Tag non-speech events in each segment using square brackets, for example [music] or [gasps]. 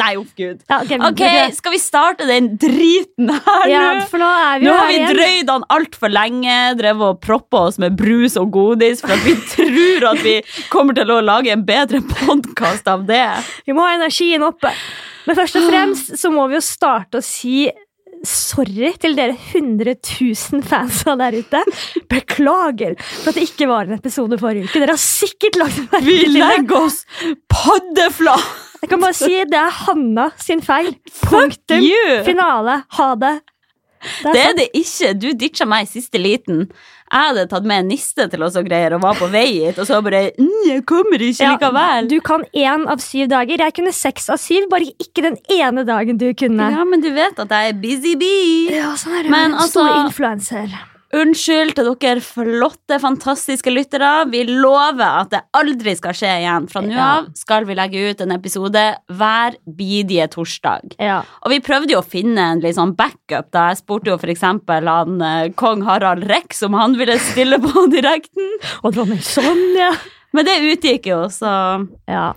Nei, uff, gud. Ok, Ok, Skal vi starte den driten her Ja, nå? nå Nå har vi drøyd han altfor lenge, drevet og proppa oss med brus og godis for at vi [laughs] tror at vi kommer til å lage en bedre podkast av det. Vi må ha energien oppe. Men først og [gasps] fremst så må vi jo starte å si sorry til dere 100 000 fansa der ute. Beklager for at det ikke var en episode forrige uke. Dere har sikkert lagt merke Vi til det. legger oss paddeflat! Jeg kan bare si det er Hanna sin feil. Punktum. Finale. Ha det. Det er Det er det ikke. Du ditcha meg i siste liten. Jeg hadde tatt med en niste til oss og greier og var på vei hit, og så bare mm, Jeg kommer ikke Ja, likevel. Du kan én av syv dager. Jeg kunne seks av syv, bare ikke den ene dagen du kunne. Ja, men du vet at jeg er busy bee. Ja, sånn er det. Men altså- Stor influenser. Unnskyld til dere flotte, fantastiske lyttere. Vi lover at det aldri skal skje igjen. Fra nå av skal vi legge ut en episode hver bidige torsdag. Ja. Og vi prøvde jo å finne en sånn backup. da Jeg spurte jo eksempel han eh, kong Harald Rex om han ville stille på [laughs] direkten. Og dronning Sonja. Men det utgikk jo, så Ja.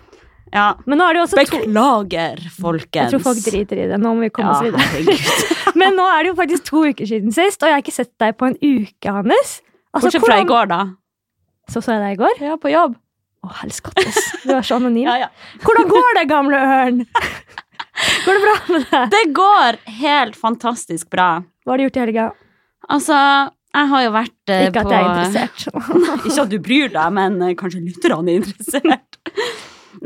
Ja. Men nå er det jo også to Beklager, folkens. Jeg tror folk driter i det. Nå må vi komme ja, oss videre. [laughs] Men nå er det jo faktisk to uker siden sist, og jeg har ikke sett deg på en uke, Hannes. Altså, Bortsett fra i går, da. Så så jeg deg i går. Ja, på jobb. Å, helskottes. Du er så anonym. [laughs] Ja, ja. Hvordan går det, gamle ørn? [laughs] Går det bra med deg? Det går helt fantastisk bra. Hva har du gjort i helga? Altså, jeg har jo vært eh, Ikke at jeg er interessert. Ikke at du bryr deg, men eh, kanskje lytterne er interessert.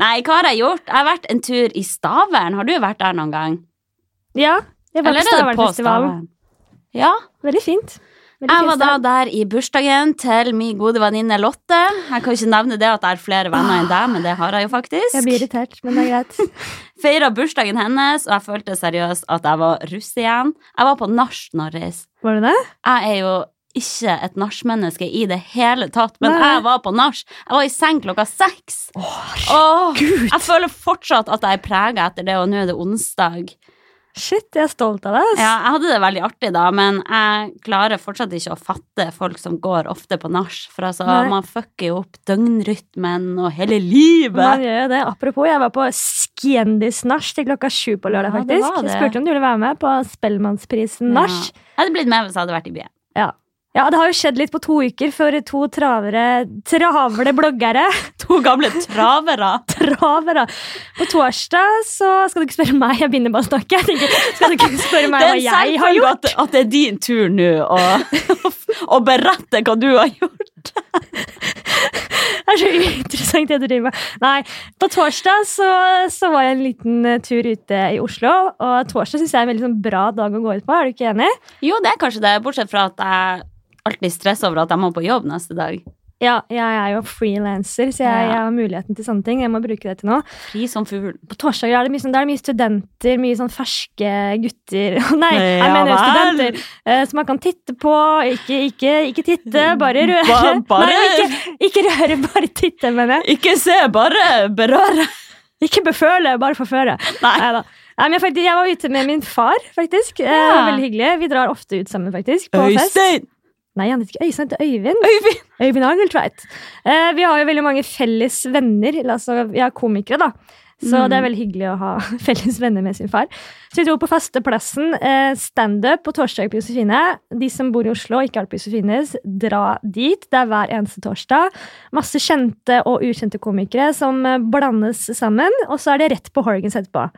Nei, hva har jeg gjort? Jeg har vært en tur i Stavern. Har du vært der noen gang? Ja, jeg var på er Stavernfestivalen. Ja. Veldig fint. Veldig Jeg var da der i bursdagen til min gode venninne Lotte. Jeg kan ikke nevne det at jeg har flere venner enn deg, men det har jeg jo faktisk. Jeg blir irritert, men det er greit. [laughs] Feira bursdagen hennes, og jeg følte seriøst at jeg var russ igjen. Jeg var på nach, Norris. Var du det? Jeg er jo ikke et nachmenneske i det hele tatt, men Nei. jeg var på nach. Jeg var i seng klokka seks. Åh, Gud! jeg føler fortsatt at jeg er prega etter det, og nå er det onsdag. Shit, jeg er stolt av deg. Ja, jeg hadde det veldig artig da, men jeg klarer fortsatt ikke å fatte folk som går ofte på nach. For altså, Nei. man fucker jo opp døgnrytmen og hele livet. Man gjør jo det. Apropos, jeg var på Skjendis-nach til klokka sju på lørdag, Ja, det faktisk. var Jeg spurte om du ville være med på Spellemannsprisen-nach. Ja. Jeg hadde blitt med hvis jeg hadde vært i byen. Ja, det har jo skjedd litt på to uker for to travere, travle bloggere. [laughs] To gamle travere. [laughs] Travere. På torsdag så skal du ikke spørre meg, jeg begynner bare å snakke. Tenker, skal du ikke spørre meg hva jeg har gjort? at, at det er din tur nå å, [laughs] å berette hva du har gjort. Det er så uinteressant det du driver med. Nei, på torsdag så, så var jeg en liten tur ute i Oslo, og torsdag syns jeg er en veldig sånn bra dag å gå ut på. Er du ikke enig? Jo, det er kanskje det, bortsett fra at jeg alltid stress over at jeg må på jobb neste dag. Ja, jeg er jo frilanser, så jeg, jeg har muligheten til sånne ting. Jeg må bruke det til noe. Fri som ful. På torsdager er det mye, sånn, da er det mye studenter, mye sånn ferske gutter [laughs] Nei, jeg Ja mener vel. studenter. eh, som man kan titte på. Ikke, ikke, ikke titte, bare røre. Ba- bare- [laughs] Nei, ikke, ikke røre, bare titte, mener jeg. Ikke se, bare berøre. Ikke beføle, bare forføre. Nei. Neida. Nei, men jeg, faktisk, jeg var ute med min far, faktisk. Eh, var Veldig hyggelig. Vi drar ofte ut sammen, faktisk. På fest. Nei, han heter ikke Øystein, det er Øyvind. Øyvind! [laughs] Øyvind Angeltveit. Eh, vi har jo veldig mange felles venner. Altså, vi er komikere, da. Så Mm. det er veldig hyggelig å ha [laughs] felles venner med sin far. Så vi dro på fasteplassen. Eh, Standup på torsdag på Josefine. De som bor i Oslo og ikke har vært på Josefines, dra dit. Det er hver eneste torsdag. Masse kjente og ukjente komikere som eh, blandes sammen. Og så er det rett på Horgans etterpå.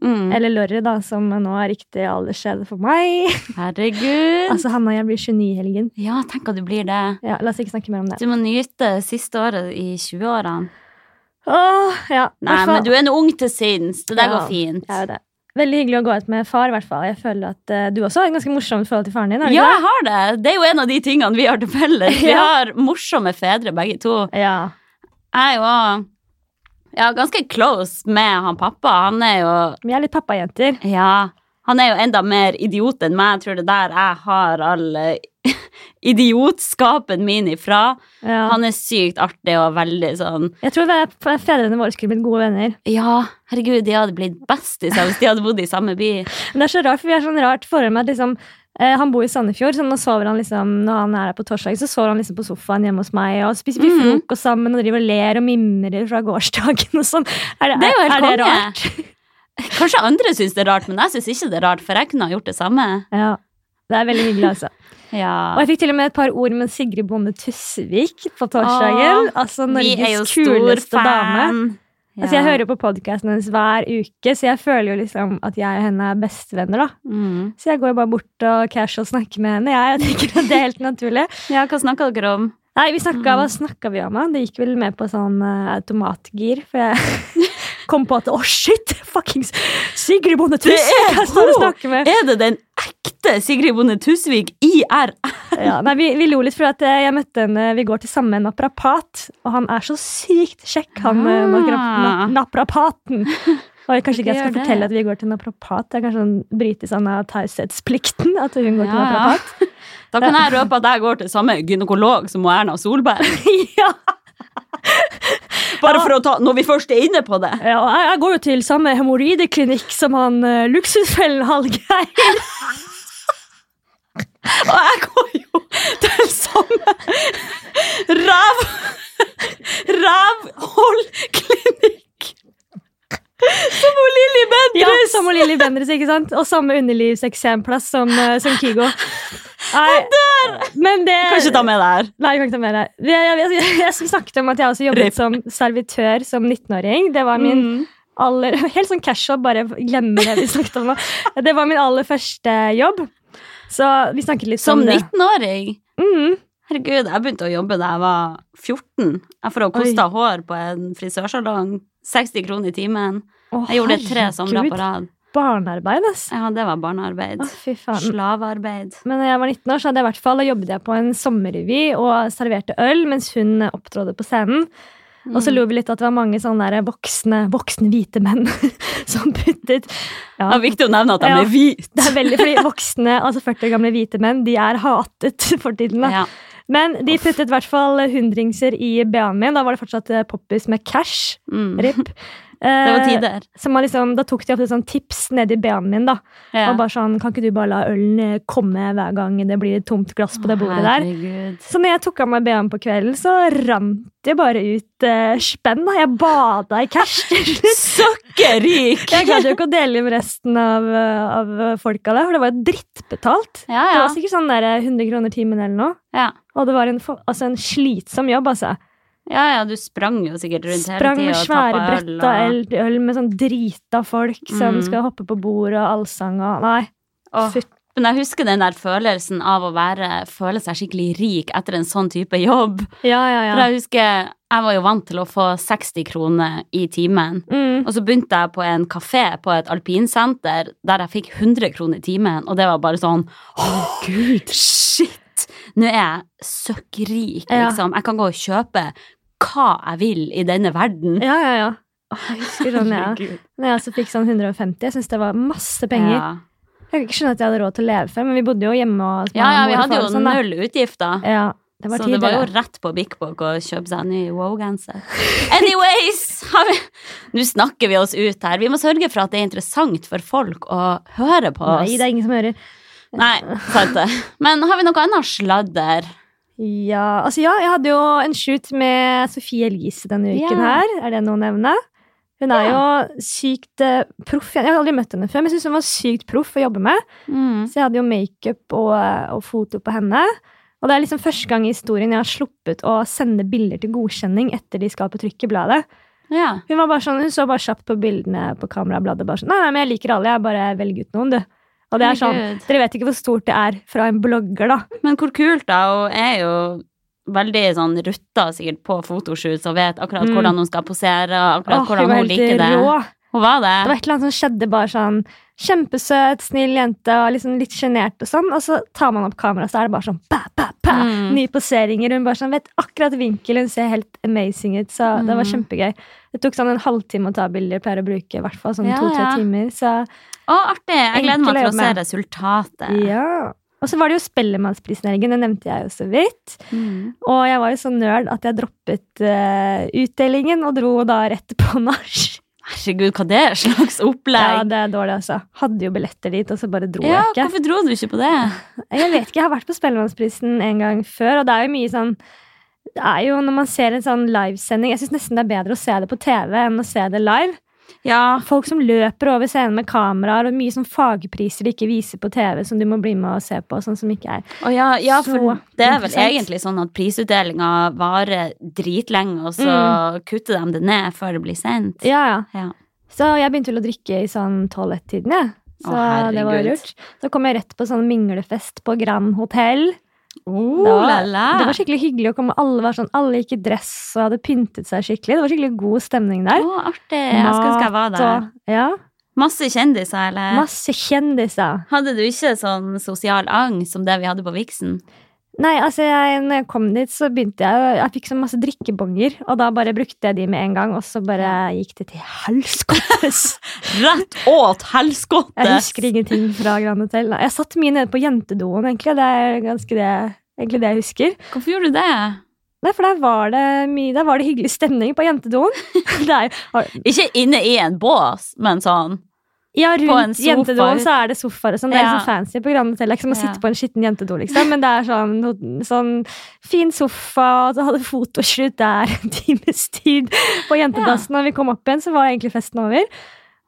Mm. Eller Lorry, da, som nå er riktig aldersskjede for meg. [laughs] Herregud. altså, Hanna, jeg blir 29 i helgen. Ja, tenk at du blir det. Ja, la oss ikke snakke mer om det. Du må nyte siste året i 20-årene. Åh, ja. Nei, hvertfall- men du er nå ung til sinns. Det der Ja, går fint. Jeg er det. Veldig hyggelig å gå ut med far, hvert fall. Jeg føler at uh, du også har et ganske morsomt forhold til faren din. Ja, jeg har det. Det er jo en av de tingene vi har til felles. [laughs] Vi Ja. har morsomme fedre, begge to. Ja. Jeg er jo også ja, ganske close med han pappa. Han er jo Vi er litt pappajenter. Ja. Han er jo enda mer idiot enn meg. Jeg tror det er der jeg har all eh, [laughs] idiotskapen min ifra. Ja. Han er sykt artig og veldig sånn Jeg tror fedrene våre skulle blitt gode venner. Ja, herregud, de hadde blitt bestiser hvis de hadde bodd i samme by. Men det er så rart, for vi har sånn rart forhold med at liksom han bor i Sandefjord, så nå sover han liksom, når han er her på torsdag, så sover han liksom på sofaen hjemme hos meg, og spiser vi Mhm. frokost sammen og driver og ler og mimrer fra gårsdagen og sånn. Er Det er er det rart? [laughs] Kanskje andre syns det er rart, men jeg syns ikke det er rart, for jeg kunne ha gjort det samme. Ja. Det er veldig hyggelig, altså. [laughs] Ja. Og jeg fikk til og med et par ord med Sigrid Bonde Tusvik på torsdagen. Åh, altså er Norges kuleste dame. Fan. Altså, jeg hører på podkasten hennes hver uke, så jeg føler jo liksom at jeg og henne er bestevenner. da. mm. Så jeg går jo bare bort og casual snakker med henne. Jeg, jeg tenker at Det er helt naturlig. [laughs] Ja, hva snakka dere om? Nei, vi snakket, Mm. Hva snakka vi om? da? Det gikk vel med på sånn uh, automatgir. For jeg [laughs] kom på at å, shit! Fuckings Sigrid Bonde Tusvik! er med! Er det den ekte Sigrid Bonde Tusvik IR? Ja, nei, vi, vi lo litt, for at eh, jeg møtte henne Vi går til samme naprapat, og han er så sykt kjekk, han eh, Ah. na, naprapaten. Og jeg, kanskje ikke [laughs] jeg skal det. fortelle at vi går til naprapat. Det er kanskje sånn bryte sånn av taushetsplikten at hun går til naprapat. ja. [laughs] Da kan jeg røpe at jeg går til samme gynekolog som Erna Solberg. [laughs] ja, Bare Ja. for å ta, når vi først er inne på det. ja, jeg, jeg går jo til samme hemoroideklinikk som han uh, luksusfellen Hallgeir. Og jeg går jo til samme ræv... Rævholdklinikk som hun Lilly Ja, Bendriss. som Lilly Bendriss, ikke sant? Og samme underlivseksemplass som, eh, som Kygo. Nei, men det Kan ikke ta med det her. Nei, jeg kan ikke ta med det. Jeg, jeg, jeg, jeg snakket om at jeg også jobbet som servitør som 19-åring. Det var min Mm. aller [laughs] Helt sånn casual, bare glemme det vi snakket om nå. Det var min aller første jobb. Så vi snakket litt Som om det. 19-åring. Mm. Herregud, jeg begynte å jobbe da jeg var 14. Jeg får å kosta hår på en frisørsalong. 60 kroner i timen. Å, Jeg gjorde det tre somre på rad. Barnearbeid, ass. Ja, det var barnearbeid. Å. Slavearbeid. Men da jeg var 19 år, så hadde jeg i hvert fall, da jobbet jeg på en sommerrevy og serverte øl mens hun opptrådte på scenen. Og Mm. så lo vi litt at det var mange sånne der voksne, voksne hvite menn [laughs] som puttet Det er viktig å nevne at de Ja. er hvite. Det er veldig, fordi voksne, altså 40 år gamle hvite menn, de er hatet [laughs] for tiden. da. Ja. Men de puttet i hvert fall hundringser i BA-en min. Da var det fortsatt eh, poppis med cash. Mm. RIP. Det var Eh, tider. Eh, liksom, da tok de ofte sånn tips nedi BH-en min. da. Ja. Og bare sånn, Kan ikke du bare la ølen eh, komme hver gang det blir et tomt glass på det bordet der? Herregud. Så når jeg tok av meg BH-en på kvelden, så rant det bare ut eh, spenn. da. Jeg bada i cash. til [laughs] slutt. Sukkerrik! Jeg klarte jo ikke å dele med resten av, eh, av folka der, for det var jo drittbetalt. Ja, Det var sikkert sånn der 100 kroner timen eller noe. ja. Og det var en, altså en slitsom jobb, altså. Ja, ja, du sprang jo sikkert rundt Sprang hele tida og tappa øl. Sprang med svære bretta øl med sånn drita folk som Mm. skal hoppe på bordet og allsang og Nei. Oh. Fytt. Men jeg husker den der følelsen av å være, føle seg skikkelig rik etter en sånn type jobb. Ja, ja, ja. For jeg husker jeg var jo vant til å få 60 kroner i timen. Mm. Og så begynte jeg på en kafé på et alpinsenter der jeg fikk 100 kroner i timen, og det var bare sånn Å, gud, shit! Nå er jeg søkkrik, Ja. liksom. Jeg kan gå og kjøpe hva jeg vil i denne verden. Ja, ja, ja. Jeg husker sånn, ja. Når jeg også fikk sånn 150, jeg syns det var masse penger. Ja. Jeg kan ikke skjønne at jeg hadde råd til å leve for, men vi bodde jo hjemme og ja, ja, vi hadde jo sånn, null utgifter. Ja, det var så tid, det var jo rett på Bik Bok å kjøpe seg en ny wow-genser. Anyways! vi- Nå snakker vi oss ut her. Vi må sørge for at det er interessant for folk å høre på oss. Nei, det er ingen som hører. Nei, sant det. Men har vi noe annet sladder? Ja, altså ja, jeg hadde jo en shoot med Sofie Elise denne uken Ja. her. Er det noe å nevne? Hun er jo sykt uh, proff. Jeg har aldri møtt henne før, men jeg syns hun var sykt proff å jobbe med. Mm. Så jeg hadde jo makeup og, og foto på henne. Og det er liksom første gang i historien jeg har sluppet å sende bilder til godkjenning etter de skal på trykk i bladet. Ja. Hun sånn, hun så bare kjapt på bildene på kamerabladet. bare sånn, nei, nei, men jeg liker alle, jeg bare velger ut noen, du. Og det er sånn. Dere vet ikke hvor stort det er fra en blogger, da. Men hvor kult, da. Hun er jo veldig sånn rutta sikkert på fotoshoots og vet akkurat Mm. hvordan hun skal posere, akkurat Åh, hvordan hun liker det. rå. Hun var det. Det var et eller annet som skjedde bare sånn kjempesøt, snill jente og liksom litt sjenert og sånn. Og så tar man opp kameraet, så er det bare sånn pa, pa, pa, Mm. Nye poseringer. Hun bare sånn, vet akkurat vinkel, hun ser helt amazing ut. Så det var Mm. kjempegøy. Det tok sånn en halvtime å ta bilder. Pleier å bruke i hvert fall sånn Ja, to-tre ja. timer. Så Å, artig! Jeg gleder meg å til å se resultatet. ja. Og så var det jo Spellemannsprisen i helgen, det nevnte jeg jo så vidt. Mm. Og jeg var jo så nerd at jeg droppet uh, utdelingen og dro da rett på [laughs] nach. Herregud, hva det er slags opplegg? Ja, det er dårlig, altså. Hadde jo billetter dit, og så bare dro Ja, jeg ikke. hvorfor dro du ikke på det? [laughs] Jeg vet ikke, jeg har vært på Spellemannsprisen en gang før, og det er jo mye sånn Det er jo når man ser en sånn livesending Jeg syns nesten det er bedre å se det på TV enn å se det live. Ja, Folk som løper over scenen med kameraer, og mye sånn fagpriser de ikke viser på TV, som du må bli med og se på, sånn som ikke er oh, ja, ja for det er vel egentlig sånn at prisutdelinga varer dritlenge, og så kutter de det ned før det blir sent. Ja, ja. Ja. Så jeg begynte vel å drikke i sånn tolv-ett-tiden, jeg. Så Å, det var lurt. Så kom jeg rett på sånn minglefest på Grand Hotell. Oh, la. det var skikkelig hyggelig å komme. Alle var sånn, alle gikk i dress og hadde pyntet seg skikkelig. Det var skikkelig god stemning der. Oh, artig. Jeg skulle ønske jeg var der. og ja, Masse kjendiser, eller? masse kjendiser. Hadde du ikke sånn sosial angst som det vi hadde på Vixen? Nei, altså jeg, når jeg kom dit, så begynte jeg Jeg fikk så masse drikkebonger, og da bare brukte jeg de med en gang, og så bare gikk det til helskottes. [laughs] Rett åt helskottes! Jeg husker ingenting fra Grand Hotel. Jeg satt mye nede på jentedoen, egentlig. Det er ganske det, egentlig det jeg husker. Hvorfor gjorde du det? Nei, for der var det mye Der var det hyggelig stemning på jentedoen. [laughs] Ikke inne i en bås, men sånn ja, rundt jentedoen så er det sofaer og sånn. Det er Ja. liksom fancy på Grand Hotel. Det er ikke som å Ja. sitte på en skitten jentedo, liksom. Men det er sånn, sånn fin sofa, og så hadde fotoshoot der en times tid på jentedassen. Når vi kom opp igjen, så var egentlig festen over.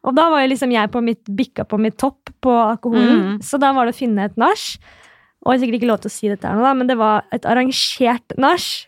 Og da var jo liksom jeg på mitt, bikka på mitt topp på alkoholen, Mm. så da var det å finne et nach. Og jeg har sikkert ikke lov til å si dette her nå, men det var et arrangert nach.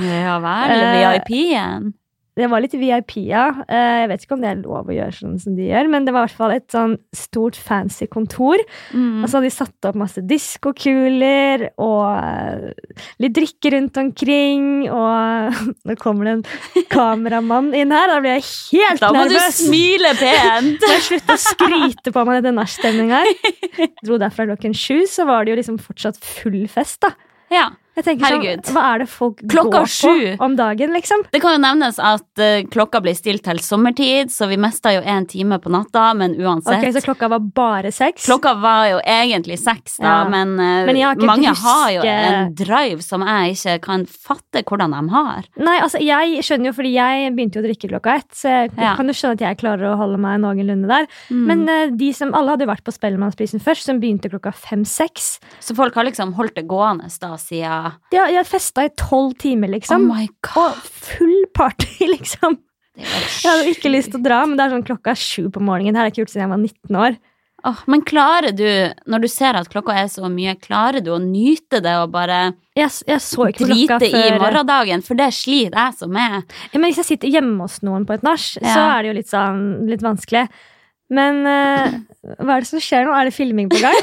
Ja vel, Eh, VIP-en. Det var litt VIP, ja. Eh, Jeg vet ikke om det er lov å gjøre sånn som de gjør, men det var i hvert fall et sånn stort, fancy kontor. Mm. Og så hadde de satt opp masse diskokuler og eh, litt drikke rundt omkring, og [laughs] nå kommer det en kameramann inn her, da blir jeg helt nervøs! Da må du smile pent! [laughs] Jeg slutte å skryte på meg dette nachstemninga her. [laughs] Dro derfra klokken sju, så var det jo liksom fortsatt full fest, da. Ja. Jeg tenker Herregud. sånn, Hva er det folk Klokka går sju. på om dagen, liksom? Det kan jo nevnes at uh, klokka blir stilt til sommertid, så vi mista jo én time på natta, men uansett. Ok, Så klokka var bare seks? Klokka var jo egentlig seks, da, Ja. men, uh, Men mange huske- har jo en drive som jeg ikke kan fatte hvordan de har. Nei, altså jeg skjønner jo, fordi jeg begynte jo å drikke klokka ett, så jeg Ja. kan jo skjønne at jeg klarer å holde meg noenlunde der. Mm. Men uh, de som, alle hadde jo vært på Spellemannsprisen først, som begynte klokka fem-seks. Så folk har liksom holdt det gående da siden Har, de festa i tolv timer, liksom. Oh my god. og full party, [laughs] liksom. Jeg hadde ikke lyst til å dra, men det er sånn klokka er sju på morgenen. Det har jeg ikke gjort siden jeg var 19 år. Oh, men klarer du, når du ser at klokka er så mye, klarer du å nyte det og bare Jeg, jeg drite i før morgendagen? For det sliter jeg som er. Ja, Men hvis jeg sitter hjemme hos noen på et nach, så er det jo litt sånn litt vanskelig. Men uh, hva er det som skjer nå? Er det filming på gang?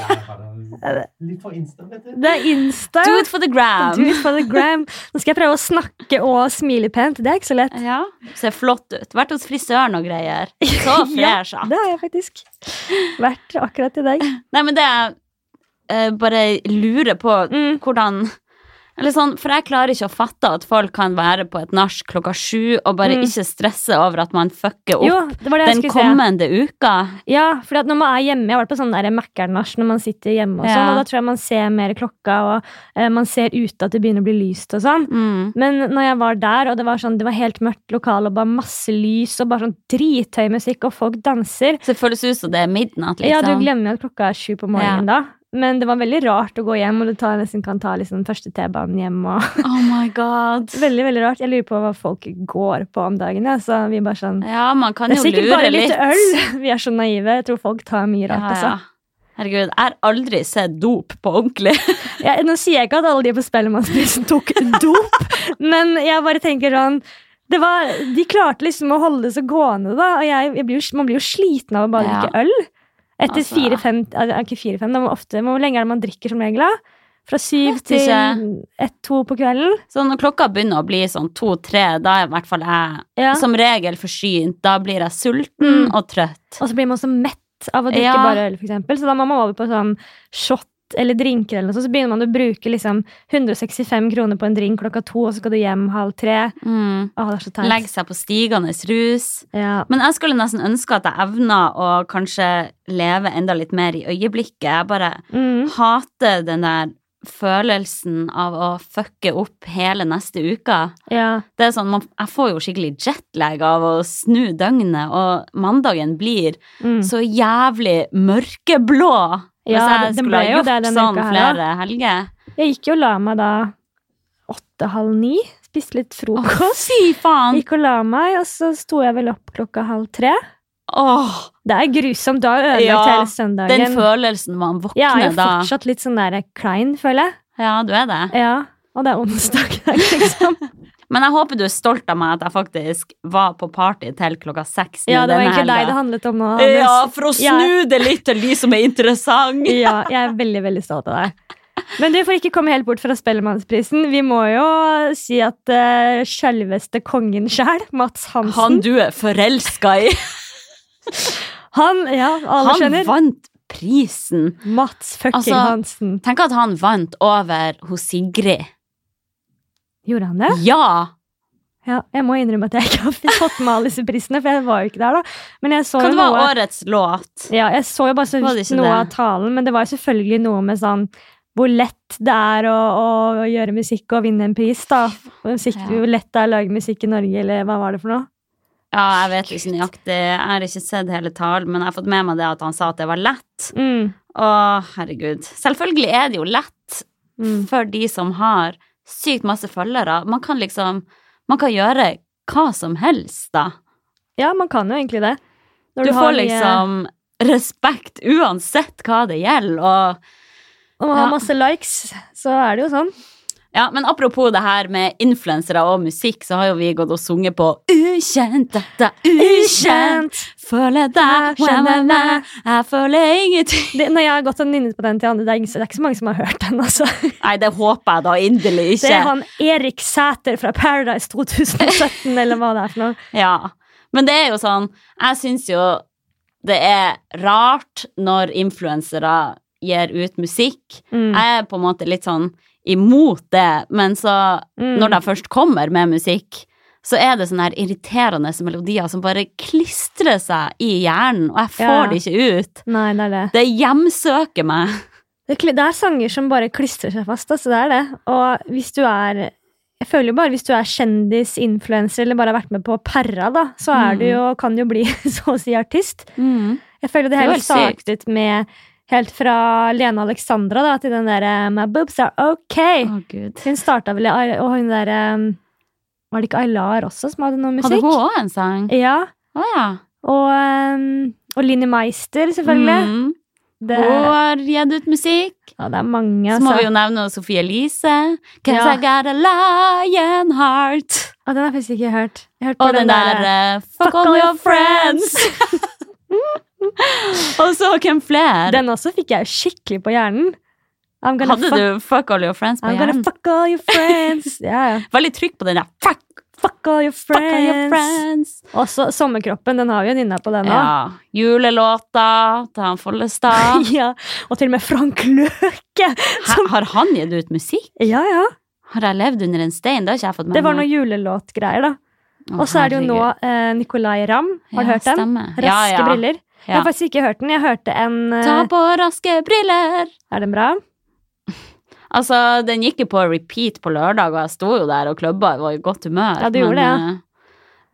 [laughs] Litt for insta, vet du. Det er Insta. Do it for the gram! Do it for the gram. Nå skal jeg prøve å snakke og smile pent. Det er ikke så lett. Ja, Ser flott ut. Vært hos frisøren og greier. [laughs] Så Ja, fresh. ja. det har jeg faktisk vært akkurat i dag. Nei, men det jeg uh, bare lurer på Mm. hvordan sånn, For jeg klarer ikke å fatte at folk kan være på et nach klokka sju og bare Mm. ikke stresse over at man fucker opp Jo, det det den kommende se. uka. Ja, for når man er hjemme Jeg har vært på sånn Mækkern-nach når man sitter hjemme, og sånn, og da tror jeg man ser mer klokka, og eh, man ser ute at det begynner å bli lyst og sånn. Mm. Men når jeg var der, og det var, sånn, det var helt mørkt lokal, og bare masse lys, og bare sånn drithøy musikk, og folk danser Så det føles ut som det er midnatt, Ja, du liksom. glemmer at klokka er sju på morgenen da. Men det var veldig rart å gå hjem, og du tar, nesten kan ta liksom, første T-banen hjem. Og [laughs] Oh my god. [laughs] veldig, veldig rart. Jeg lurer på hva folk går på om dagen. Ja. Så vi bare sånn Ja, man kan Det er jo sikkert lure bare litt. øl. [laughs] Vi er så naive. Jeg tror folk tar mye rart. Ja, altså. ja. Herregud, jeg har aldri sett dop på ordentlig. ja, nå sier jeg ikke at alle de på Spellemannsprisen tok dop, men jeg bare tenker sånn det var, De klarte liksom å holde det så gående, da. Og jeg, jeg blir jo, man blir jo sliten av å bare Ja. øl. Etter Altså. fire-fem Ikke fire-fem, Hvor lenge er det man drikker som regel? da? Fra syv til ett-to på kvelden? Så når klokka begynner å bli sånn to-tre, da er i hvert fall jeg Ja. som regel forsynt. Da blir jeg sulten Mm. og trøtt. Og så blir man så mett av å drikke Ja. bare øl, eksempel. Så da må man over på sånn shot eller drinker, eller noe sånt. Så begynner man å bruke liksom 165 kroner på en drink klokka to, og så skal du hjem halv tre. Mm. Åh, det er så teit. Legge seg på stigende rus. Ja. Men jeg skulle nesten ønske at jeg evna å kanskje leve enda litt mer i øyeblikket. Jeg bare Mm. hater den der følelsen av å fucke opp hele neste uke. Ja. Det er sånn, man, Jeg får jo skikkelig jetlag av å snu døgnet, og mandagen blir Mm. så jævlig mørkeblå. Hvis Ja, jeg skulle ha jo gjort det sånn her, flere helger. Jeg gikk jo og la meg da åtte-halv ni. Spiste litt Å, Åh, fy faen! Gikk og la meg, og så sto jeg vel opp klokka halv tre. Åh, Det er grusomt. Du har ødelagt Ja, hele søndagen. den følelsen man jeg er våkner jo da. fortsatt litt sånn der klein, føler jeg. Ja, du er det. Ja. Og det er onsdag i [laughs] dag, liksom. Men jeg håper du er stolt av meg at jeg faktisk var på party til klokka seks. Ja, det var egentlig deg det handlet om nå. Ja, for å snu det litt til de som er interessante. [laughs] Ja, jeg er veldig, veldig stolt av deg. Men du får ikke komme helt bort fra Spellemannsprisen. Vi må jo si at uh, selveste kongen sjæl, Mats Hansen Han du er forelska i. [laughs] Han, ja, alle Han skjønner. vant prisen. Mats fucking Altså, Hansen. Tenk at han vant over hos Sigrid. Gjorde han det? Ja! Ja, jeg må innrømme at jeg ikke har [laughs] fått med alle disse prisene, for jeg var jo ikke der, da. Men jeg så kan jo det være noe årets låt? Ja, jeg så jo bare så vidt noe det? av talen, men det var jo selvfølgelig noe med sånn hvor lett det er å, å gjøre musikk og vinne en pris, da. Musikk, Ja. Hvor lett det er å lage musikk i Norge, eller hva var det for noe? Ja, jeg vet ikke nøyaktig. Jeg har ikke sett hele talen, men jeg har fått med meg det at han sa at det var lett. Mm. Å, herregud. Selvfølgelig er det jo lett Mm. for de som har sykt masse følgere. Man kan liksom Man kan gjøre hva som helst, da. Ja, man kan jo egentlig det. Når Du du får liksom respekt uansett hva det gjelder, og Og man har ja. masse likes, så er det jo sånn. Ja, men apropos det her med influensere og musikk, så har jo vi gått og sunget på Ukjent, dette ukjent, føler deg, jeg føler ingenting. Det, når jeg har gått og nynnet på den til andre, det er, ikke, det er ikke så mange som har hørt den, altså. Nei, det håper jeg da inderlig ikke. Det er han Erik Sæter fra Paradise 2017, eller hva det er for noe. [laughs] Ja, men det er jo sånn, jeg syns jo det er rart når influensere gir ut musikk. Mm. Jeg er på en måte litt sånn imot det, men så Mm. når de først kommer med musikk, så er det sånne her irriterende melodier som bare klistrer seg i hjernen, og jeg får Ja. det ikke ut. Nei, det det. Det hjemsøker meg. Det, det er sanger som bare klistrer seg fast, altså det er det. Og hvis du er Jeg føler jo bare hvis du er kjendis, influenser eller bare har vært med på Perra, da, så er Mm. du jo, kan du jo bli [laughs] så å si artist. Jeg føler det Det hele startet med Helt fra Lene Alexandra da, til den derre My boobs are ok. Å, Gud. Hun starta vel Og hun derre Var det ikke Aylar også som hadde noe Hadde hun òg en sang? Ja. Å ja. Og, um, og Linni Meister, selvfølgelig. Mm. Det, Hun har gitt ut musikk. ja, det er mange, Så må altså. vi jo nevne Sofie Elise. Cause Ja. I got a lion heart. Å, den har jeg faktisk ikke hørt. Jeg har hørt på Og den der eh, Fuck all your friends. [laughs] [laughs] Og så hvem flere? Den også fikk jeg skikkelig på hjernen. I'm gonna, Hadde fuck, du Fuck all your friends på I'm hjernen? fuck all your friends. [laughs] ja, ja. Veldig trykk på den der. Fuck, Fuck all your friends. friends. Og Også Sommerkroppen, den har jo inne på, den òg. Ja. Julelåta til han Follestad. [laughs] Ja, og til og med Frank Løke! Som... har han gitt ut musikk? Ja, ja. Har jeg levd under en stein? Det har ikke jeg fått med Det var noen julelåtgreier, da. Og så er det jo nå eh, Nicolay Ramm. Har du Ja, hørt den? stemmer. Raske Ja, ja. briller. Jeg har faktisk ikke hørt den. Jeg hørte en eh, Ta på raske briller. Er den bra? [laughs] Altså, den gikk jo på repeat på lørdag, og jeg sto jo der og klubba og var i godt humør. Ja, du gjorde det, ja.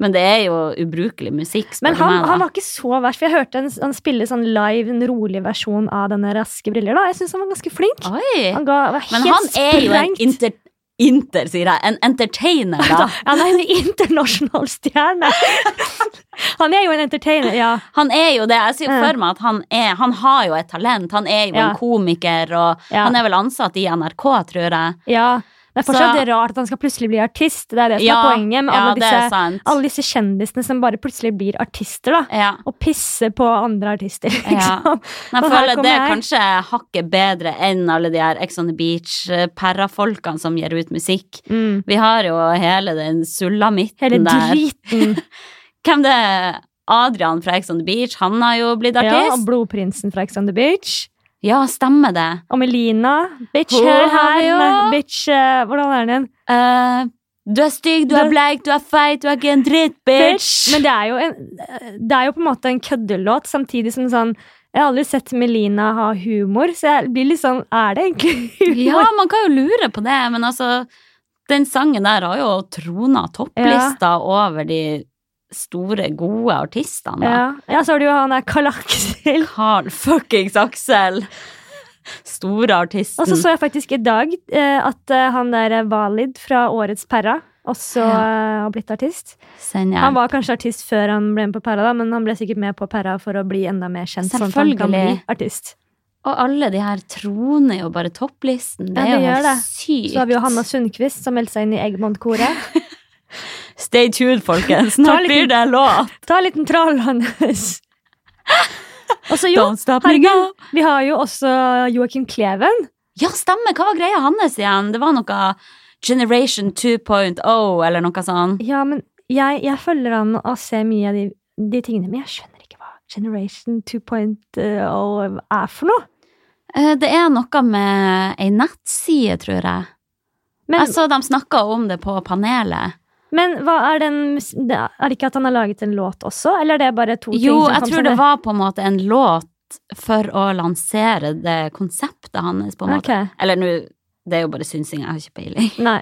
Men det er jo ubrukelig musikk, Men han, meg. han var ikke så verst, for jeg hørte en, han spille sånn live, en rolig versjon av denne Raske briller. da. Jeg syns han var ganske flink. Oi! Han ga, var Men han er jo en sprengt. Inter... Sier jeg. En entertainer, da. [laughs] Han er en internasjonal stjerne! [laughs] Han er jo en entertainer, ja. Han er jo det. Jeg ser for meg at han er Han har jo et talent. Han er jo Ja. en komiker, og Ja. han er vel ansatt i NRK, tror jeg. ja. Det er fortsatt Så- rart at han skal plutselig bli artist. Det er det som Ja, er poenget med ja, alle, er disse, alle disse kjendisene som bare plutselig blir artister. da. Ja. Og pisser på andre artister, [laughs] liksom. Jeg føler det er kanskje hakket bedre enn alle de her Ex on the Beach-perrafolkene som gir ut musikk. Mm. Vi har jo hele den sulamitten Hele der. driten. [laughs] Hvem det er? Adrian fra Ex on the Beach, han har jo blitt artist. Ja, og. Blodprinsen fra Ex on the Beach. Ja, stemmer det. Og Melina. Bitch, her, her. Nei, Bitch, uh, hvordan er den? Uh, du er stygg, du Du- er bleik, du er feit, du er ikke en dritt, bitch. Men det er jo, en, det er jo på en måte en køddelåt, samtidig som sånn Jeg har aldri sett Melina ha humor, så jeg blir litt sånn Er det egentlig humor? Ja, man kan jo lure på det, men altså Den sangen der har jo trona topplista over de store, gode artistene. Ja. ja, så har du jo han der Karl Aksel. Carl fuckings Aksel! Store artisten. Og så så jeg faktisk i dag eh, at eh, han der Valid fra Årets Perra også Ja. eh, har blitt artist. Send Han var kanskje artist før han ble med på Perra, da, men han ble sikkert med på Perra for å bli enda mer kjent. Sånn at han kan bli Selvfølgelig. artist. Og alle de her troner jo bare topplisten. Det Ja, er jo helt det. sykt. Så har vi jo Hanna Sundquist som meldte seg inn i Eggmont-koret. [laughs] Stay tuned, folkens. Snart blir det låt. Ta en liten trall, Hannes. Og så jo, Don't stop me herregud, now. vi har jo også Joakim Kleven. Ja, stemmer. Hva var greia hans igjen? Det var noe Generation 2.0 eller noe sånt. Ja, men jeg, jeg følger han og ser mye av de, de tingene, men jeg skjønner ikke hva Generation 2.0 er for noe. Eh, Det er noe med ei nettside, tror jeg. Men, Jeg så de snakka om det på panelet. Men er den Er det ikke at han har laget en låt også, eller er det bare to ting Jo, som jeg tror det var på en måte en låt for å lansere det konseptet hans, på en måte. Okay. Eller nå, det er jo bare synsing, jeg har ikke peiling. [laughs] Nei.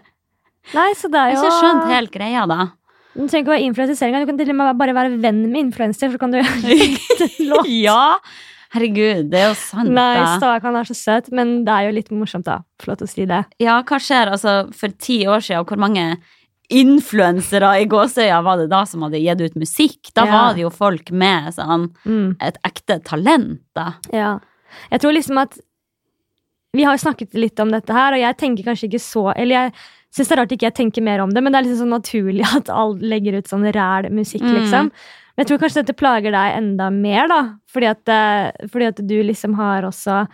Nei, så det er jo... Jeg har ikke skjønt helt greia, da. Du trenger ikke å være influensering, du kan til og med bare være venn med influenser, så kan du [laughs] [laughs] gjøre en låt. ja! Herregud, det er jo sant, Nei, da. Stakan er så søt, men det er jo litt morsomt, da. Få lov til å si det. Ja, hva skjer altså for ti år siden, hvor mange influensere i gåsøya var det da som hadde gitt ut musikk? Da Ja. var det jo folk med sånn Mm. et ekte talent, da. Ja. Jeg tror liksom at Vi har jo snakket litt om dette her, og jeg tenker kanskje ikke så Eller jeg syns det er rart ikke jeg tenker mer om det, men det er liksom sånn naturlig [laughs] at alle legger ut sånn ræl musikk, Mm. liksom. Men jeg tror kanskje dette plager deg enda mer, da. Fordi at, eh, fordi at du liksom har også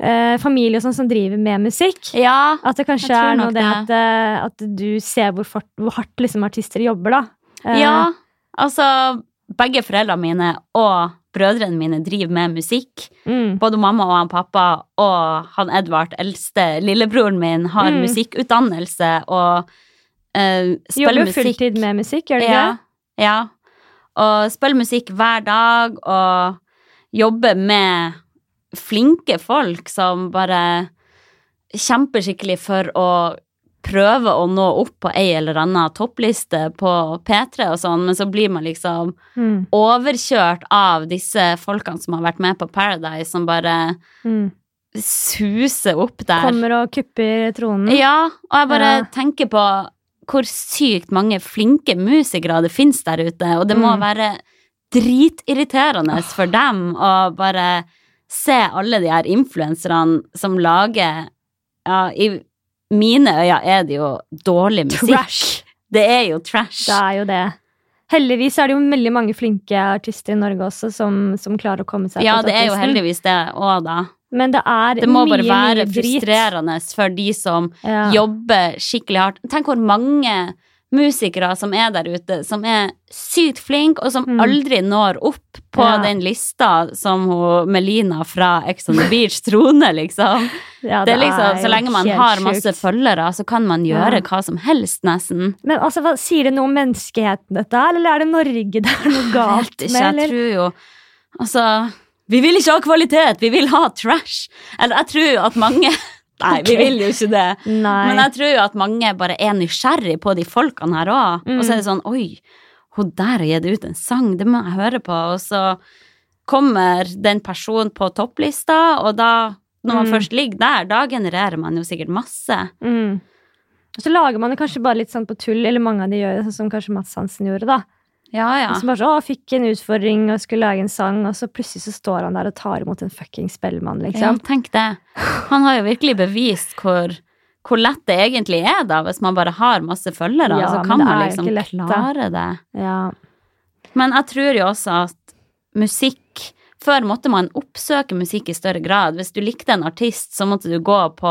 eh, familie og sånn som driver med musikk. Ja, At det kanskje er noe det det. at, eh, at du ser hvor, fort, hvor hardt liksom artister jobber, da. Eh, ja. Altså, begge foreldrene mine og brødrene mine driver med musikk. Mm. Både mamma og han pappa og han Edvard, eldste lillebroren min, har Mm. musikkutdannelse og eh, spiller Jobber musikk. fulltid med musikk, gjør du Ja, det? ja. Og spiller musikk hver dag og jobber med flinke folk som bare kjemper skikkelig for å prøve å nå opp på ei eller anna toppliste på P3 og sånn, men så blir man liksom Mm. overkjørt av disse folkene som har vært med på Paradise, som bare Mm. suser opp der. Kommer og kupper tronen. Ja, og jeg bare Ja. tenker på hvor sykt mange flinke musikere det finnes der ute, og det må Mm. være dritirriterende for dem å bare se alle de her influenserne som lager Ja, i mine øyne er det jo dårlig musikk. Trash. Det er jo trash. Det er jo det. Heldigvis er det jo veldig mange flinke artister i Norge også som, som klarer å komme seg Ja, på det er jo heldigvis det òg, da. Men det er Det må mye, bare være frustrerende for de som Ja. jobber skikkelig hardt. Tenk hvor mange musikere som er der ute, som er sykt flinke, og som Mm. aldri når opp på Ja. den lista som hun Melina fra Ex on the Beach troner, liksom. [laughs] Ja, Det er liksom, Så lenge man har masse følgere, så kan man gjøre Ja. hva som helst, nesten. Men altså, hva, Sier det noe om menneskeheten, dette eller er det Norge det er noe galt med? jeg Eller? tror jo Altså, vi vil ikke ha kvalitet, vi vil ha trash. Eller jeg tror at mange Nei, vi vil jo ikke det. Nei. Men jeg tror jo at mange bare er nysgjerrig på de folkene her òg. Mm. Og så er det sånn Oi, hun der har gitt ut en sang, det må jeg høre på. Og så kommer den personen på topplista, og da, når man Mm. først ligger der, da genererer man jo sikkert masse. Mm. Så lager man det kanskje bare litt sånn på tull, eller mange av de gjør det, sånn som kanskje Mats Hansen gjorde, da. Ja, ja. Som bare så, å, fikk en utfordring og skulle lage en sang, og så plutselig så står han der og tar imot en fucking spellemann, ja liksom. tenk det. Han har jo virkelig bevist hvor, hvor lett det egentlig er, da, hvis man bare har masse følgere. Ja, så kan man liksom lett, klare det. Ja. Men jeg tror jo også at musikk Før måtte man oppsøke musikk i større grad. Hvis du likte en artist, så måtte du gå på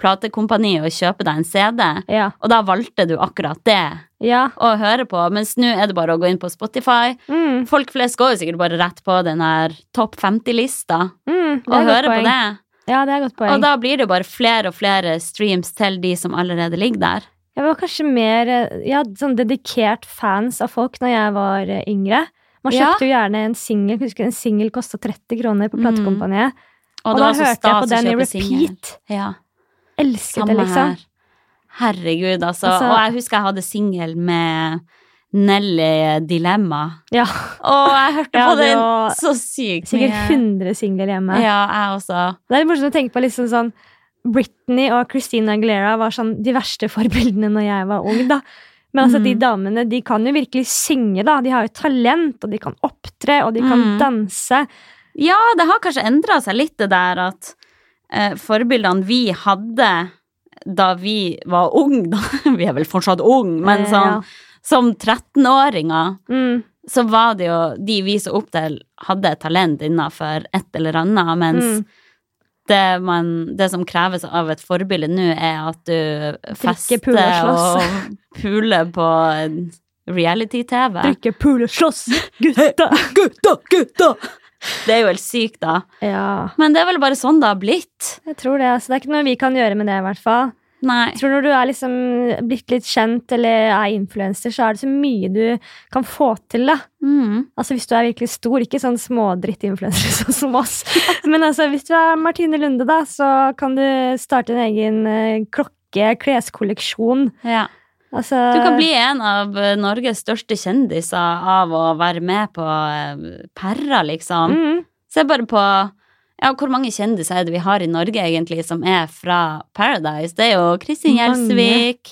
platekompani og kjøpe deg en CD. Ja. Og da valgte du akkurat det ja. å høre på. Mens nå er det bare å gå inn på Spotify. Mm. Folk flest går jo sikkert bare rett på den her topp 50-lista Mm. Og er hører på det. Ja, det er godt poeng. Og da blir det bare flere og flere streams til de som allerede ligger der. Jeg var kanskje mer eh, ja, sånn dedikert fans av folk når jeg var eh, yngre. Man Ja. kjøpte jo gjerne en singel. En singel kosta 30 kroner på Mm. Og, Og, da hørte jeg på den i repeat. Ja, Elsket samme det, liksom. her. Herregud, altså. Altså- Og jeg husker jeg hadde singel med Nelly Dilemma. Ja, Og jeg hørte på den så sykt Sikkert mye. 100 singler hjemme. Ja, jeg også. Det er litt morsomt å tenke på liksom sånn Britney og Christina Aguilera var sånn de verste forbildene når jeg var ung, da. Men altså, de Mm. damene de kan jo virkelig synge, da. De har jo talent, og de kan opptre, og de kan Mm. danse. Ja, det har kanskje endra seg litt, det der at forbildene vi hadde da vi var unge, da [laughs] Vi er vel fortsatt unge, men Eh, sånn som 13-åringer, Mm. så var det jo De vi så opp til, hadde et talent innenfor et eller annet, mens Mm. det, man, det som kreves av et forbilde nå, er at du fester pule og og puler på reality-TV. Drikke, pule, slåss, gutta! Gutta, gutta! Det er jo helt sykt, da. ja, Men det er vel bare sånn det har blitt. jeg tror det. Altså, det er ikke noe vi kan gjøre med det, i hvert fall. Nei. Jeg tror når du er liksom blitt litt kjent eller er influenser, så er det så mye du kan få til, da. Mm. Altså Hvis du er virkelig stor, ikke sånn smådrittinfluenser [laughs] sånn som oss. Men altså, hvis du er Martine Lunde, da, så kan du starte en egen eh, klokke, kleskolleksjon. Ja. Altså, Du kan bli en av eh, Norges største kjendiser av å være med på eh, Perra, liksom. mm, Se bare på ja, hvor mange kjendiser er det vi har i Norge egentlig som er fra Paradise? Det er jo Kristin. Gjelsvik,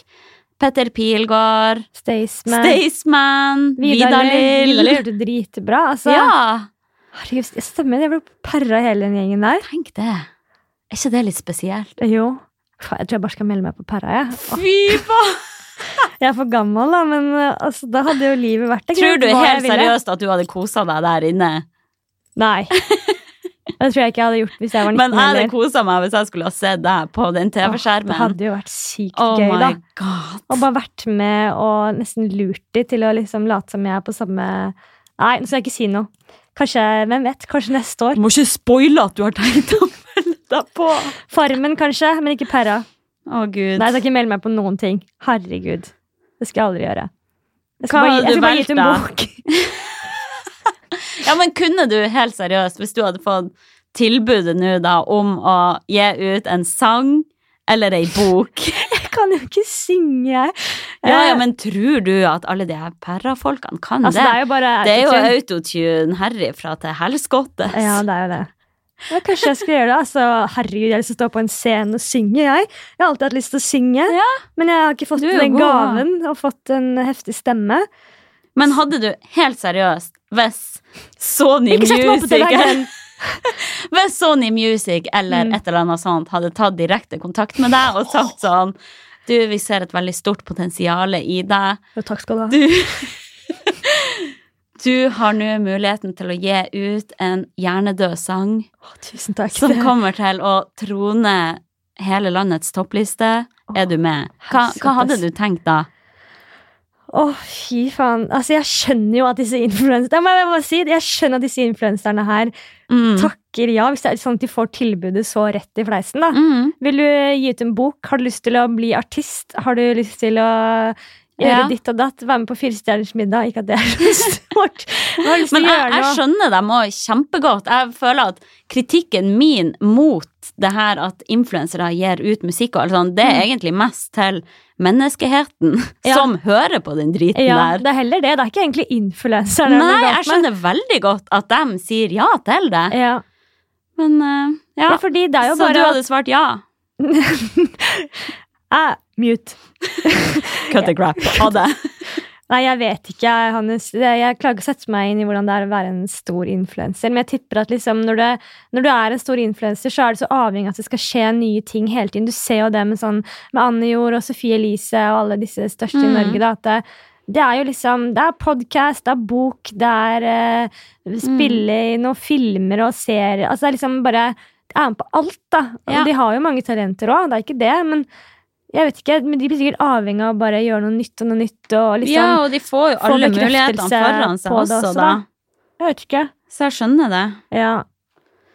Petter Pilgaard, Staysman. Staysman, Vidar Lill. Vidar Lill gjorde det dritbra. Altså, Ja, Herregud, stemmer. Jeg ble perra hele den gjengen der. tenk det. Er ikke det litt spesielt? Jo. Jeg tror jeg bare skal melde meg på Perra, jeg. Ja. Fy faen! Jeg er for gammel, da, men uh, altså, da hadde jo livet vært det. Tror du helt seriøst at du hadde kosa deg der inne? Nei. Det tror jeg ikke jeg hadde gjort hvis jeg var 19 Men jeg hadde kosa meg hvis jeg skulle ha sett deg på den TV-skjermen. Det hadde jo vært sykt Oh gøy, da. god. Og bare vært med og nesten lurt de til å liksom late som jeg er på samme Nei, nå skal jeg ikke si noe. Kanskje, hvem vet, kanskje neste år. Du må ikke spoile at du har tenkt å melde deg på. Farmen, kanskje, men ikke Perra. Å, gud. Nei, jeg skal ikke melde meg på noen ting. Herregud. Det skal jeg aldri gjøre. Jeg Hva skal bare, jeg skal bare gi ut en bok. [laughs] [laughs] Ja, men kunne du helt seriøst, hvis du hadde fått tilbudet nå da om å gi ut en sang eller ei bok [laughs] Jeg kan jo ikke synge. Ja, ja, Eh, men tror du at alle de her perra-folkene kan altså, det er det? jo bare Det er jo autotune herifra til helskottes. Ja, det er jo det. Ja, kanskje jeg skal gjøre det. Altså, herregud, jeg har lyst til å stå på en scene og synge, jeg. Jeg har alltid hatt lyst til å synge, Ja. men jeg har ikke fått den gaven og fått en heftig stemme. Men hadde du helt seriøst, hvis Sony Music! [laughs] Hvis Sony Music eller Mm. et eller annet sånt hadde tatt direkte kontakt med deg og sagt sånn Du, vi ser et veldig stort potensial i deg. Ja, takk skal du ha. Du Du har nå muligheten til å gi ut en hjernedød sang Å, tusen takk. som kommer til å trone hele landets toppliste. Er du med? Hva, hva hadde du tenkt da? Å, fy faen. Altså, jeg skjønner jo at disse influenserne jeg si, Jeg skjønner at disse influenserne her Mm. takker ja hvis det er sånn at de får tilbudet så rett i fleisen. da. Mm. Vil du gi ut en bok? Har du lyst til å bli artist? Har du lyst til å gjøre Ja. ditt og datt? Være med på Firestjerners middag? Ikke at det er så [laughs] stort. Men Men jeg, jeg skjønner dem òg kjempegodt. Jeg føler at kritikken min mot det her at influensere gir ut musikk og alt sånt, det er egentlig mest til menneskeheten Mm. [laughs] Ja. som hører på den driten Ja, der. det er heller det. Det er ikke egentlig influenserne. er Nei, jeg skjønner skjønner veldig godt at de sier ja til det, Ja. men uh, ja. ja, fordi det er jo Så du hadde svart ja? [laughs] ah, Mute. [laughs] Cut the crap. Ha det. [laughs] Nei, jeg vet ikke, Hannes. Jeg klarer ikke å sette meg inn i hvordan det er å være en stor influenser. Men jeg tipper at liksom, når, du, når du er en stor influenser, så er det så avhengig av at det skal skje nye ting hele tiden. Du ser jo det med, sånn, med Anne Jord og Sofie Elise og alle disse største i Mm. Norge. Da, at det, det er jo liksom Det er podkast, det er bok, det er eh, spille i noen filmer og serier Altså det er liksom bare er med på alt, da. Ja. de har jo mange talenter òg, det er ikke det, men jeg vet ikke, men De blir sikkert avhengig av å bare gjøre noe nytt og noe nytt. og liksom Ja, og de får jo alle mulighetene foran seg på også, også, da. da. Jeg vet ikke. Så jeg skjønner det. Ja.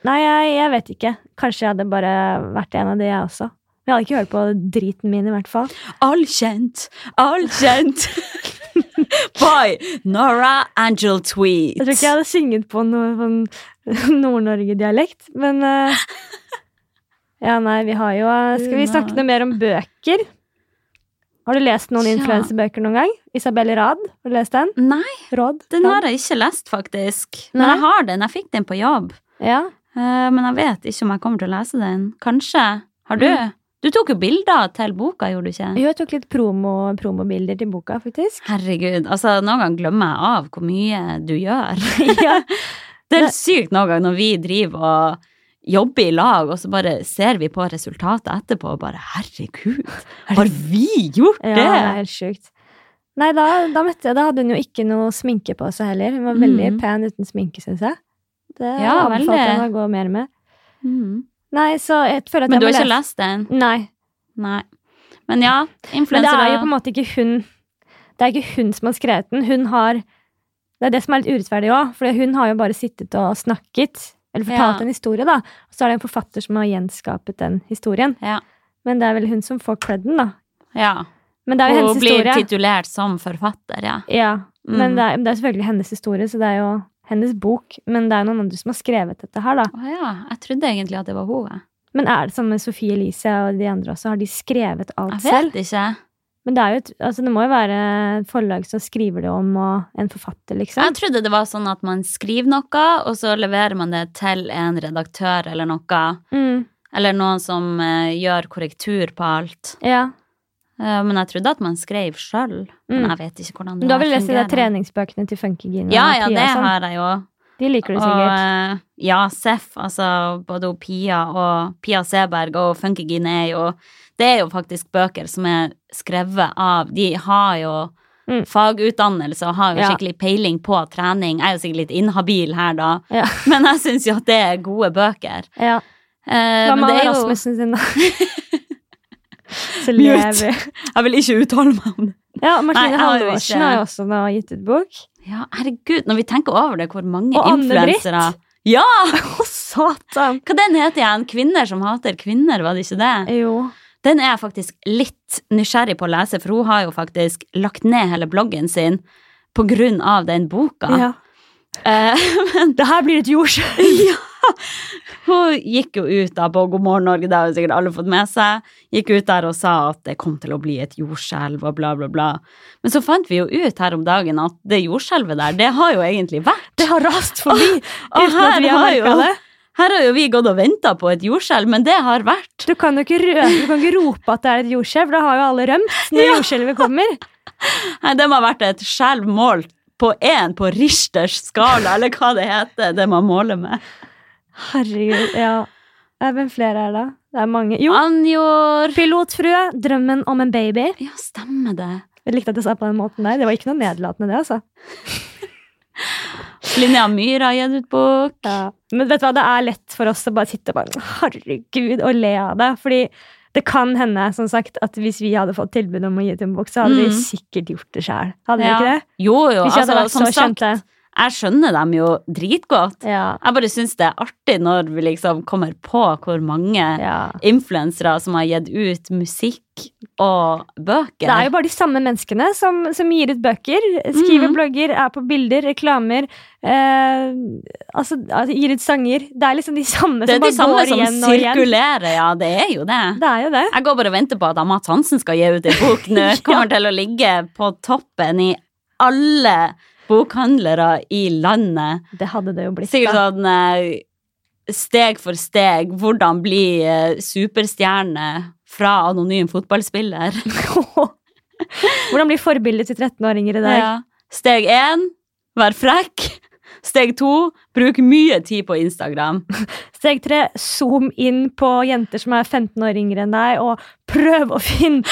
Nei, jeg, jeg vet ikke. Kanskje jeg hadde bare vært en av de, jeg også. Jeg hadde ikke hørt på driten min, i hvert fall. All kjent! All kjent! [laughs] By Nora Angel Tweet. Jeg tror ikke jeg hadde synget på noe sånn [laughs] Nord-Norge-dialekt, men eh, Ja, nei, vi har jo eh, Skal vi snakke noe mer om bøker? Har du lest noen ja. influensebøker noen gang? Isabel Rad, har du lest den? Nei, Råd? den har jeg ikke lest, faktisk. Men Nei. jeg har den. Jeg fikk den på jobb. Ja. Eh, Men jeg vet ikke om jeg kommer til å lese den. Kanskje. Har du? Mm. Du tok jo bilder til boka, gjorde du ikke? Jo, jeg tok litt promo, promobilder til boka, faktisk. Herregud, altså noen ganger glemmer jeg av hvor mye du gjør. [laughs] ja. [laughs] Det er sykt noen ganger når vi driver og jobber i lag, og så bare ser vi på resultatet etterpå og bare herregud, har vi gjort det?! ja, det? er helt sjukt. Nei, da, da møtte jeg Da hadde hun jo ikke noe sminke på seg heller. Hun var veldig Mm. pen uten sminke, syns jeg. Det Ja, anbefalte jeg å gå mer med. Mm. Nei, så jeg føler at Men du har ikke lest den? Nei. Nei. Men ja, Men det er jo på en måte ikke hun Det er ikke hun som har skrevet den. Hun har Det er det som er litt urettferdig òg, for hun har jo bare sittet og snakket, eller fortalt Ja. en historie, da. Og så er det en forfatter som har gjenskapet den historien. Ja. Men det er vel hun som får creden, da. ja. Men Hun blir titulert som forfatter, ja. Ja, men Mm. det er, det er selvfølgelig hennes historie, så det er jo hennes bok. Men det er noen andre som har skrevet dette her, da. Å ja, jeg trodde egentlig at det var hun. Men er det sånn med Sophie Elise og de andre også? Har de skrevet alt selv? Jeg selv? vet ikke. Men det et, altså det må jo være et forlag som skriver det om, og en forfatter, liksom. Jeg trodde det var sånn at man skriver noe, og så leverer man det til en redaktør eller noe. Mm, Eller noen som eh, gjør korrektur på alt. ja. Uh, men jeg trodde at man skrev sjøl. Men Mm. jeg vet ikke hvordan det Men du har vel lest de treningsbøkene til Funkygine? Ja, ja, det sånn? har jeg jo. De liker du Og sikkert. eh, ja, Seff, altså både Pia og Pia Seberg og Funkygine er jo Det er jo faktisk bøker som er skrevet av De har jo Mm. fagutdannelse og har jo Ja. skikkelig peiling på trening. Jeg er jo sikkert litt inhabil her, da, Ja. [laughs] men jeg syns jo at det er gode bøker. ja. Eh, det er jo Rasmussen sin, da? [laughs] Så lever Jeg vil ikke uttale meg om det. Ja, Martine Halvorsen har jo også nå gitt ut bok. Ja, herregud, når vi tenker over det, hvor mange influensere Ja! [laughs] Å, satan! Hva den heter igjen? Kvinner som hater kvinner, var det ikke det? Jo. Den er jeg faktisk litt nysgjerrig på å lese, for hun har jo faktisk lagt ned hele bloggen sin på grunn av den boka. Ja. Eh, [laughs] Det her blir et jordskjelv. [laughs] ja. [laughs] Hun gikk jo ut da på God morgen Norge, det har jo sikkert alle fått med seg. Gikk ut der og sa at det kom til å bli et jordskjelv og bla, bla, bla. Men så fant vi jo ut her om dagen at det jordskjelvet der, det har jo egentlig vært. Det har rast forbi [laughs] Og uten at vi har merka det. Her har jo vi gått og venta på et jordskjelv, men det har vært. Du kan jo ikke, du kan ikke rope at det er et jordskjelv, da har jo alle rømt når Ja. jordskjelvet kommer. [laughs] Nei, det må ha vært et skjelv målt på én på Richters skala, eller hva det heter, det man måler med. Herregud, ja. Hvem flere er det? Det er mange. Jo, Anjor Pilotfrue, drømmen om en baby. Ja, stemmer det. Jeg likte at jeg sa på den måten der. Det var ikke noe nedlatende, det, altså. [laughs] Linnea Myhr har gitt ut bok. Ja. Men vet du hva, det er lett for oss å bare sitte og bare herregud, og le av det. Fordi det kan hende, som sagt, at hvis vi hadde fått tilbud om å gi ut en bok, så hadde vi Mm. sikkert gjort det sjøl. Hadde vi ikke det? Jo, jo, Hvis vi hadde altså, vært som så sagt, kjente. Jeg skjønner dem jo dritgodt. Ja. Jeg bare syns det er artig når vi liksom kommer på hvor mange ja. influensere som har gitt ut musikk og bøker. Det er jo bare de samme menneskene som, som gir ut bøker, skriver Mhm. blogger, er på bilder, reklamer, eh, altså, altså gir ut sanger. Det er liksom de samme det er som de bare samme går som igjen og igjen. sirkulerer, ja, det er jo det. Det er jo det. Jeg går bare og venter på at Mats Hansen skal gi ut en bok [laughs] nå. Kommer til å ligge på toppen i alle bokhandlere i landet. Det hadde det jo blitt. Sikkert sånn eh, steg for steg, hvordan bli eh, superstjerne fra anonym fotballspiller. [laughs] Hvordan blir forbildet til 13-åringer i dag? Ja. Steg én, vær frekk. Steg to, bruk mye tid på Instagram. [laughs] Steg tre, zoom inn på jenter som er 15 år yngre enn deg, og prøv å finne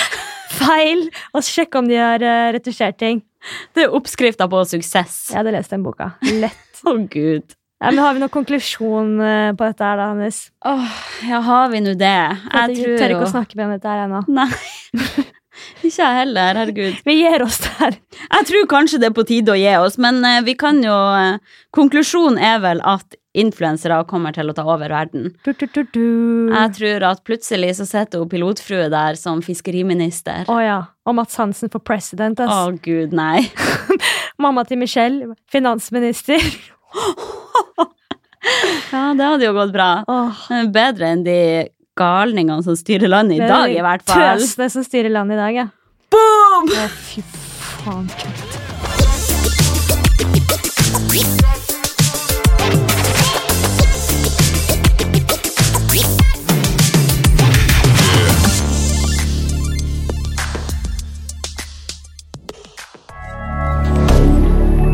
feil, og sjekke om de har uh, retusjert ting. [laughs] Det er oppskrifta på suksess. Jeg hadde lest den boka. Lett. [laughs] Å, gud. Ja, men Har vi noen konklusjon eh, på dette her, da, Hannes? Åh, ja, har vi nå det? Jeg Jeg tror tør ikke å snakke mer om dette her ennå. Nei. [laughs] [laughs] Ikke jeg heller, herregud. Vi gir oss der. Jeg tror kanskje det er på tide å gi oss, men eh, vi kan jo eh, Konklusjonen er vel at influensere kommer til å ta over verden. Du, du, du, du. Jeg tror at plutselig så sitter hun pilotfrue der som fiskeriminister. Å ja. Og Mats Hansen for president, Å ass. gud, nei. [laughs] Mamma til Michelle, finansminister. [laughs] Ja, det hadde jo gått bra. Åh. Bedre enn de galningene som styrer landet i dag, i hvert fall. Tøsene som styrer landet i dag, ja. Boom! Å, fy faen.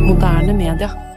Moderne media.